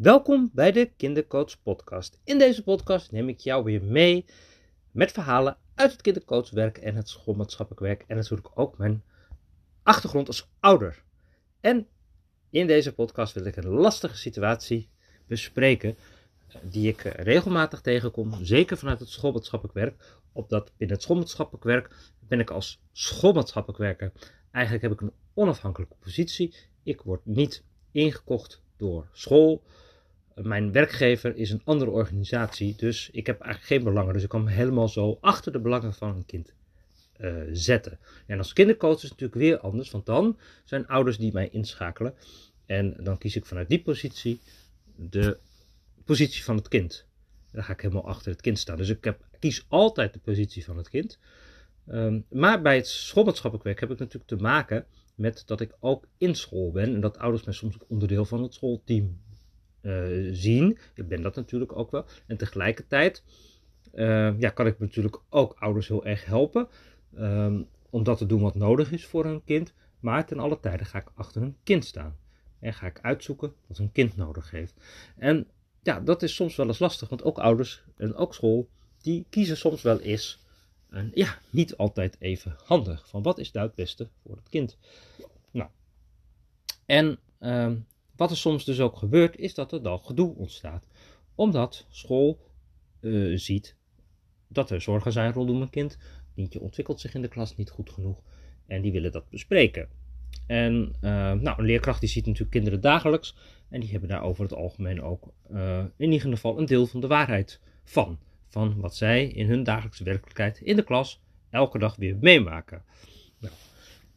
Welkom bij de Kindercoach Podcast. In deze podcast neem ik jou weer mee met verhalen uit het kindercoachwerk en het schoolmaatschappelijk werk en natuurlijk ook mijn achtergrond als ouder. En in deze podcast wil ik een lastige situatie bespreken eh, die ik eh, regelmatig tegenkom, zeker vanuit het schoolmaatschappelijk werk. Opdat binnen het schoolmaatschappelijk werk ben ik als schoolmaatschappelijk werker. Eigenlijk heb ik een onafhankelijke positie. Ik word niet ingekocht door school. Mijn werkgever is een andere organisatie, dus ik heb eigenlijk geen belangen. Dus ik kan me helemaal zo achter de belangen van een kind uh, zetten. En als kindercoach is het natuurlijk weer anders, want dan zijn ouders die mij inschakelen. En dan kies ik vanuit die positie de positie van het kind. Dan ga ik helemaal achter het kind staan. Dus ik heb, kies altijd de positie van het kind. Um, maar bij het schoolmaatschappelijk werk heb ik natuurlijk te maken met dat ik ook in school ben. En dat ouders mij soms onderdeel van het schoolteam uh, zien. Ik ben dat natuurlijk ook wel. En tegelijkertijd uh, ja, kan ik natuurlijk ook ouders heel erg helpen. Um, om dat te doen wat nodig is voor een kind. Maar ten alle tijde ga ik achter een kind staan. En ga ik uitzoeken wat een kind nodig heeft. En ja, dat is soms wel eens lastig. Want ook ouders en ook school, die kiezen soms wel eens. En ja, niet altijd even handig. Van wat is nou het beste voor het kind? Nou, en um, wat er soms dus ook gebeurt, is dat er dan gedoe ontstaat. Omdat school uh, ziet dat er zorgen zijn rondom een kind. Kindje ontwikkelt zich in de klas niet goed genoeg. En die willen dat bespreken. En uh, nou, een leerkracht die ziet natuurlijk kinderen dagelijks. En die hebben daar over het algemeen ook uh, in ieder geval een deel van de waarheid van. Van wat zij in hun dagelijkse werkelijkheid in de klas elke dag weer meemaken. Nou,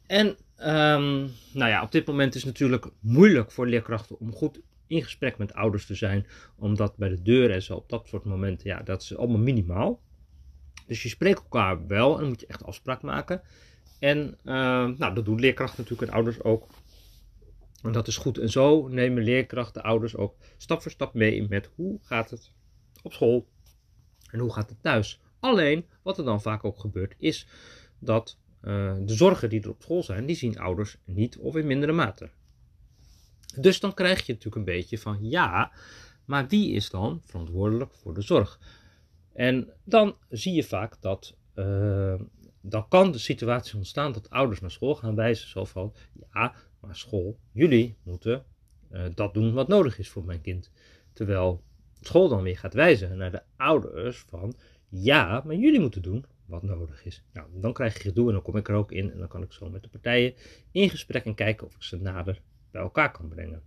en Um, nou ja, op dit moment is het natuurlijk moeilijk voor leerkrachten om goed in gesprek met ouders te zijn. Omdat bij de deur en zo op dat soort momenten, ja, dat is allemaal minimaal. Dus je spreekt elkaar wel en dan moet je echt afspraak maken. En uh, nou, dat doen leerkrachten natuurlijk en ouders ook. En dat is goed. En zo nemen leerkrachten, ouders ook stap voor stap mee met hoe gaat het op school en hoe gaat het thuis. Alleen, wat er dan vaak ook gebeurt, is dat uh, de zorgen die er op school zijn, die zien ouders niet of in mindere mate. Dus dan krijg je natuurlijk een beetje van ja, maar wie is dan verantwoordelijk voor de zorg? En dan zie je vaak dat uh, dan kan de situatie ontstaan dat ouders naar school gaan wijzen, zo van ja, maar school, jullie moeten uh, dat doen wat nodig is voor mijn kind. Terwijl school dan weer gaat wijzen naar de ouders van ja, maar jullie moeten doen wat nodig is. Nou, dan krijg je gedoe en dan kom ik er ook in en dan kan ik zo met de partijen in gesprek en kijken of ik ze nader bij elkaar kan brengen.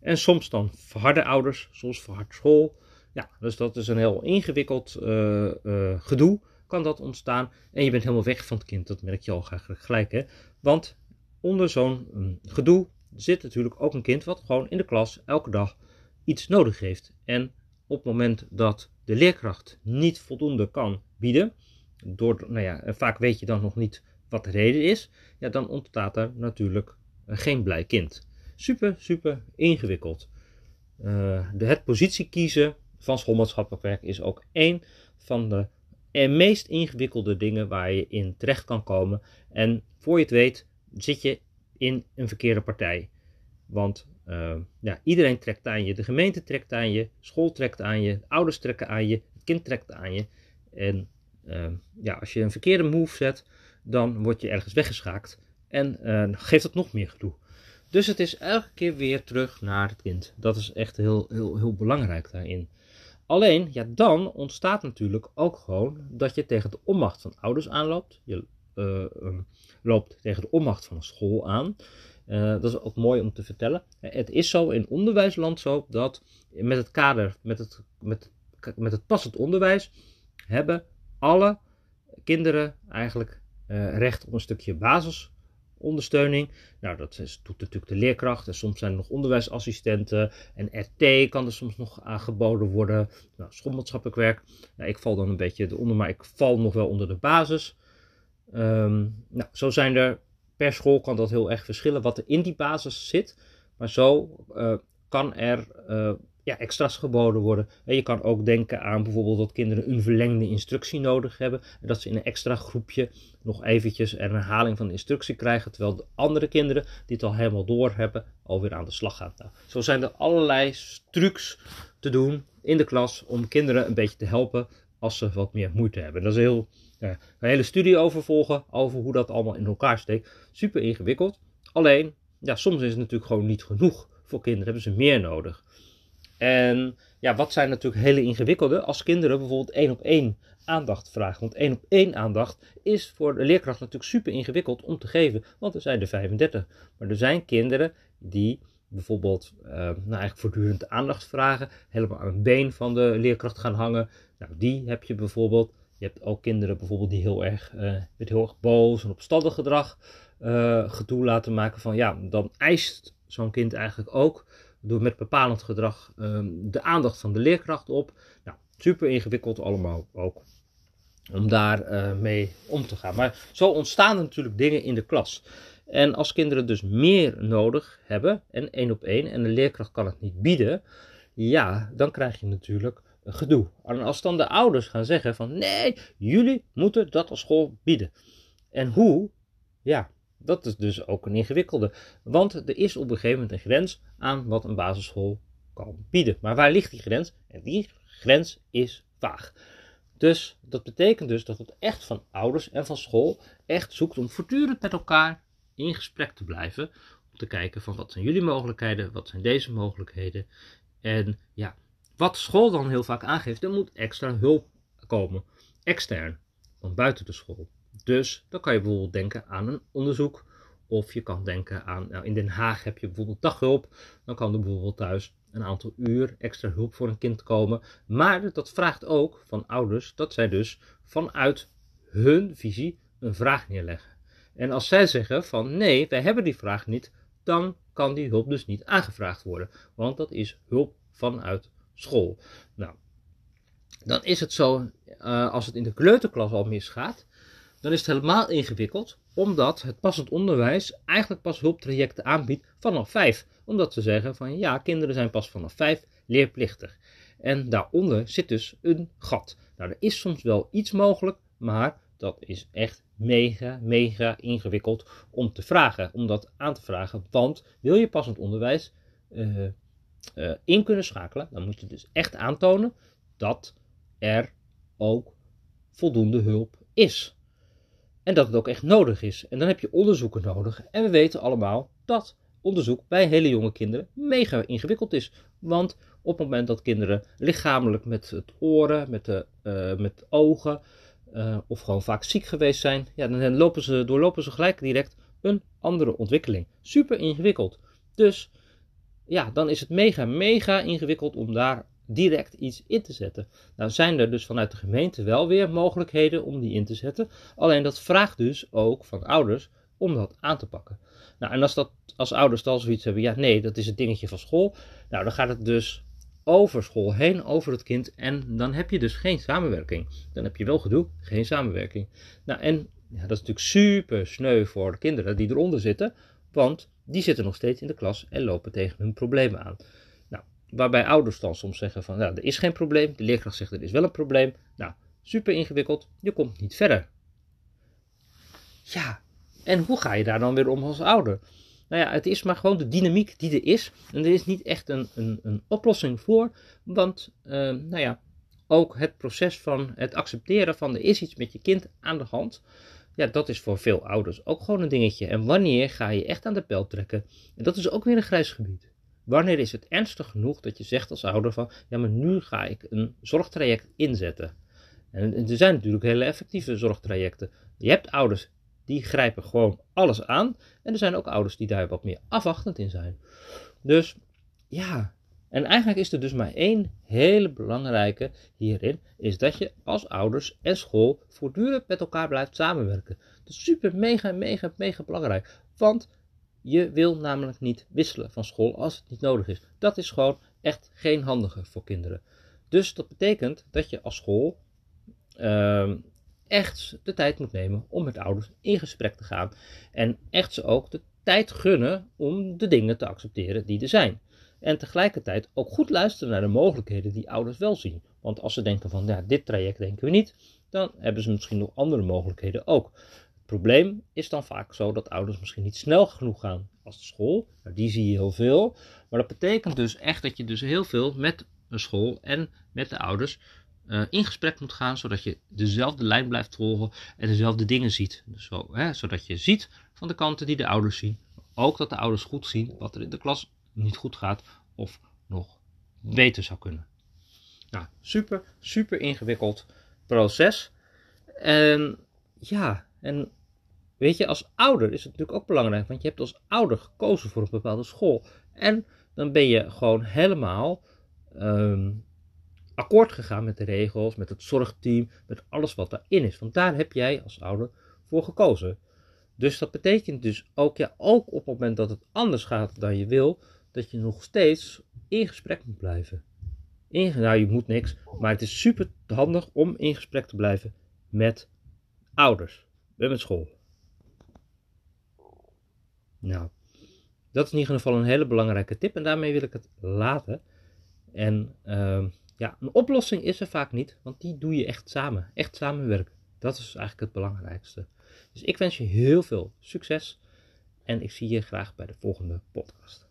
En soms dan verharde ouders, soms verhard school. Ja, dus dat is een heel ingewikkeld uh, uh, gedoe kan dat ontstaan. En je bent helemaal weg van het kind, dat merk je al gelijk. Hè? Want onder zo'n um, gedoe zit natuurlijk ook een kind wat gewoon in de klas elke dag iets nodig heeft. En op het moment dat de leerkracht niet voldoende kan bieden, door, nou ja, vaak weet je dan nog niet wat de reden is, ja, dan ontstaat er natuurlijk geen blij kind. Super, super ingewikkeld. Uh, de, het positie kiezen van schoolmaatschappelijk werk is ook één van de meest ingewikkelde dingen waar je in terecht kan komen. En voor je het weet, zit je in een verkeerde partij. Want uh, ja, iedereen trekt aan je. De gemeente trekt aan je, school trekt aan je, ouders trekken aan je, het kind trekt aan je. En uh, ja, als je een verkeerde move zet, dan word je ergens weggeschaakt. En uh, geeft dat nog meer gedoe. Dus het is elke keer weer terug naar het kind. Dat is echt heel, heel, heel belangrijk daarin. Alleen, ja, dan ontstaat natuurlijk ook gewoon dat je tegen de onmacht van ouders aanloopt. Je um, loopt tegen de onmacht van een school aan. Uh, dat is ook mooi om te vertellen. Het is zo in onderwijsland zo dat met het kader, met het, met, met het passend onderwijs, hebben alle kinderen eigenlijk uh, recht op een stukje basisondersteuning. Nou, dat doet natuurlijk de leerkracht en soms zijn er nog onderwijsassistenten en RT kan er soms nog aangeboden worden. Nou, schoolmaatschappelijk werk, nou, ik val dan een beetje eronder, maar ik val nog wel onder de basis. Um, nou, zo zijn er per school kan dat heel erg verschillen wat er in die basis zit. Maar zo uh, kan er uh, ja, extra's geboden worden. En je kan ook denken aan bijvoorbeeld dat kinderen een verlengde instructie nodig hebben. En dat ze in een extra groepje nog eventjes een herhaling van de instructie krijgen. Terwijl de andere kinderen die het al helemaal door hebben, alweer aan de slag gaan. Nou, zo zijn er allerlei trucs te doen in de klas om kinderen een beetje te helpen als ze wat meer moeite hebben. Dat is heel, een hele studie over volgen, over hoe dat allemaal in elkaar steekt. Super ingewikkeld. Alleen, ja, soms is het natuurlijk gewoon niet genoeg voor kinderen. Hebben ze meer nodig. En ja, wat zijn natuurlijk hele ingewikkelde als kinderen bijvoorbeeld één op één aandacht vragen. Want één op één aandacht is voor de leerkracht natuurlijk super ingewikkeld om te geven, want er zijn er 35. Maar er zijn kinderen die bijvoorbeeld uh, nou eigenlijk voortdurend aandacht vragen, helemaal aan het been van de leerkracht gaan hangen. Nou, die heb je bijvoorbeeld. Je hebt ook kinderen bijvoorbeeld die heel erg, met heel erg boos en opstandig gedrag uh, gedoe laten maken van ja, dan eist zo'n kind eigenlijk ook door met bepalend gedrag um, de aandacht van de leerkracht op. Nou, super ingewikkeld allemaal ook om daar uh, mee om te gaan. Maar zo ontstaan er natuurlijk dingen in de klas. En als kinderen dus meer nodig hebben, en één op één, en de leerkracht kan het niet bieden, ja, dan krijg je natuurlijk gedoe. En als dan de ouders gaan zeggen van nee, jullie moeten dat als school bieden. En hoe? Ja, dat is dus ook een ingewikkelde. Want er is op een gegeven moment een grens aan wat een basisschool kan bieden. Maar waar ligt die grens? En die grens is vaag. Dus dat betekent dus dat het echt van ouders en van school echt zoekt om voortdurend met elkaar in gesprek te blijven. Om te kijken van wat zijn jullie mogelijkheden, wat zijn deze mogelijkheden. En ja, wat school dan heel vaak aangeeft, er moet extra hulp komen. Extern, van buiten de school. Dus dan kan je bijvoorbeeld denken aan een onderzoek. Of je kan denken aan, nou in Den Haag heb je bijvoorbeeld daghulp. Dan kan er bijvoorbeeld thuis een aantal uur extra hulp voor een kind komen. Maar dat vraagt ook van ouders dat zij dus vanuit hun visie een vraag neerleggen. En als zij zeggen van nee, wij hebben die vraag niet, dan kan die hulp dus niet aangevraagd worden. Want dat is hulp vanuit school. Nou, dan is het zo, uh, als het in de kleuterklas al misgaat, dan is het helemaal ingewikkeld, omdat het passend onderwijs eigenlijk pas hulptrajecten aanbiedt vanaf vijf. Omdat ze zeggen van ja, kinderen zijn pas vanaf vijf leerplichtig. En daaronder zit dus een gat. Nou, er is soms wel iets mogelijk, maar dat is echt mega, mega ingewikkeld om te vragen, om dat aan te vragen. Want wil je passend onderwijs uh, uh, in kunnen schakelen, dan moet je dus echt aantonen dat er ook voldoende hulp is. En dat het ook echt nodig is. En dan heb je onderzoeken nodig. En we weten allemaal dat onderzoek bij hele jonge kinderen mega ingewikkeld is. Want op het moment dat kinderen lichamelijk met het oren, met de uh, met ogen, uh, of gewoon vaak ziek geweest zijn, ja, dan lopen ze, doorlopen ze gelijk direct een andere ontwikkeling. Super ingewikkeld. Dus ja, dan is het mega, mega ingewikkeld om daar direct iets in te zetten. Nou zijn er dus vanuit de gemeente wel weer mogelijkheden om die in te zetten. Alleen dat vraagt dus ook van ouders om dat aan te pakken. Nou, en als, dat, als ouders dan zoiets hebben, ja nee, dat is het dingetje van school. Nou, dan gaat het dus over school heen, over het kind. En dan heb je dus geen samenwerking. Dan heb je wel gedoe, geen samenwerking. Nou, en ja, dat is natuurlijk super sneu voor de kinderen die eronder zitten. Want die zitten nog steeds in de klas en lopen tegen hun problemen aan. Waarbij ouders dan soms zeggen van, nou, er is geen probleem. De leerkracht zegt, er is wel een probleem. Nou, super ingewikkeld. Je komt niet verder. Ja, en hoe ga je daar dan weer om als ouder? Nou ja, het is maar gewoon de dynamiek die er is. En er is niet echt een, een, een oplossing voor. Want, uh, nou ja, ook het proces van het accepteren van er is iets met je kind aan de hand. Ja, dat is voor veel ouders ook gewoon een dingetje. En wanneer ga je echt aan de pijl trekken? En dat is ook weer een grijs gebied. Wanneer is het ernstig genoeg dat je zegt als ouder van, ja maar nu ga ik een zorgtraject inzetten. En er zijn natuurlijk hele effectieve zorgtrajecten. Je hebt ouders die grijpen gewoon alles aan. En er zijn ook ouders die daar wat meer afwachtend in zijn. Dus ja, en eigenlijk is er dus maar één hele belangrijke hierin, is dat je als ouders en school voortdurend met elkaar blijft samenwerken. Dat is super mega, mega, mega belangrijk. Want je wil namelijk niet wisselen van school als het niet nodig is. Dat is gewoon echt geen handige voor kinderen. Dus dat betekent dat je als school uh, echt de tijd moet nemen om met ouders in gesprek te gaan. En echt ze ook de tijd gunnen om de dingen te accepteren die er zijn. En tegelijkertijd ook goed luisteren naar de mogelijkheden die ouders wel zien. Want als ze denken van, ja, dit traject denken we niet, dan hebben ze misschien nog andere mogelijkheden ook. Het probleem is dan vaak zo dat ouders misschien niet snel genoeg gaan als de school. Nou, die zie je heel veel. Maar dat betekent dus echt dat je dus heel veel met een school en met de ouders uh, in gesprek moet gaan, zodat je dezelfde lijn blijft volgen en dezelfde dingen ziet. Dus zo, hè, zodat je ziet van de kanten die de ouders zien, ook dat de ouders goed zien wat er in de klas niet goed gaat of nog beter zou kunnen. Nou, super, super ingewikkeld proces. En ja, en weet je, als ouder is het natuurlijk ook belangrijk, want je hebt als ouder gekozen voor een bepaalde school. En dan ben je gewoon helemaal um, akkoord gegaan met de regels, met het zorgteam, met alles wat daarin is. Want daar heb jij als ouder voor gekozen. Dus dat betekent dus ook, ja, ook op het moment dat het anders gaat dan je wil, dat je nog steeds in gesprek moet blijven. In, nou, je moet niks, maar het is super handig om in gesprek te blijven met ouders, met school. Nou, dat is in ieder geval een hele belangrijke tip en daarmee wil ik het laten. En uh, ja, een oplossing is er vaak niet, want die doe je echt samen. Echt samenwerken. Dat is eigenlijk het belangrijkste. Dus ik wens je heel veel succes en ik zie je graag bij de volgende podcast.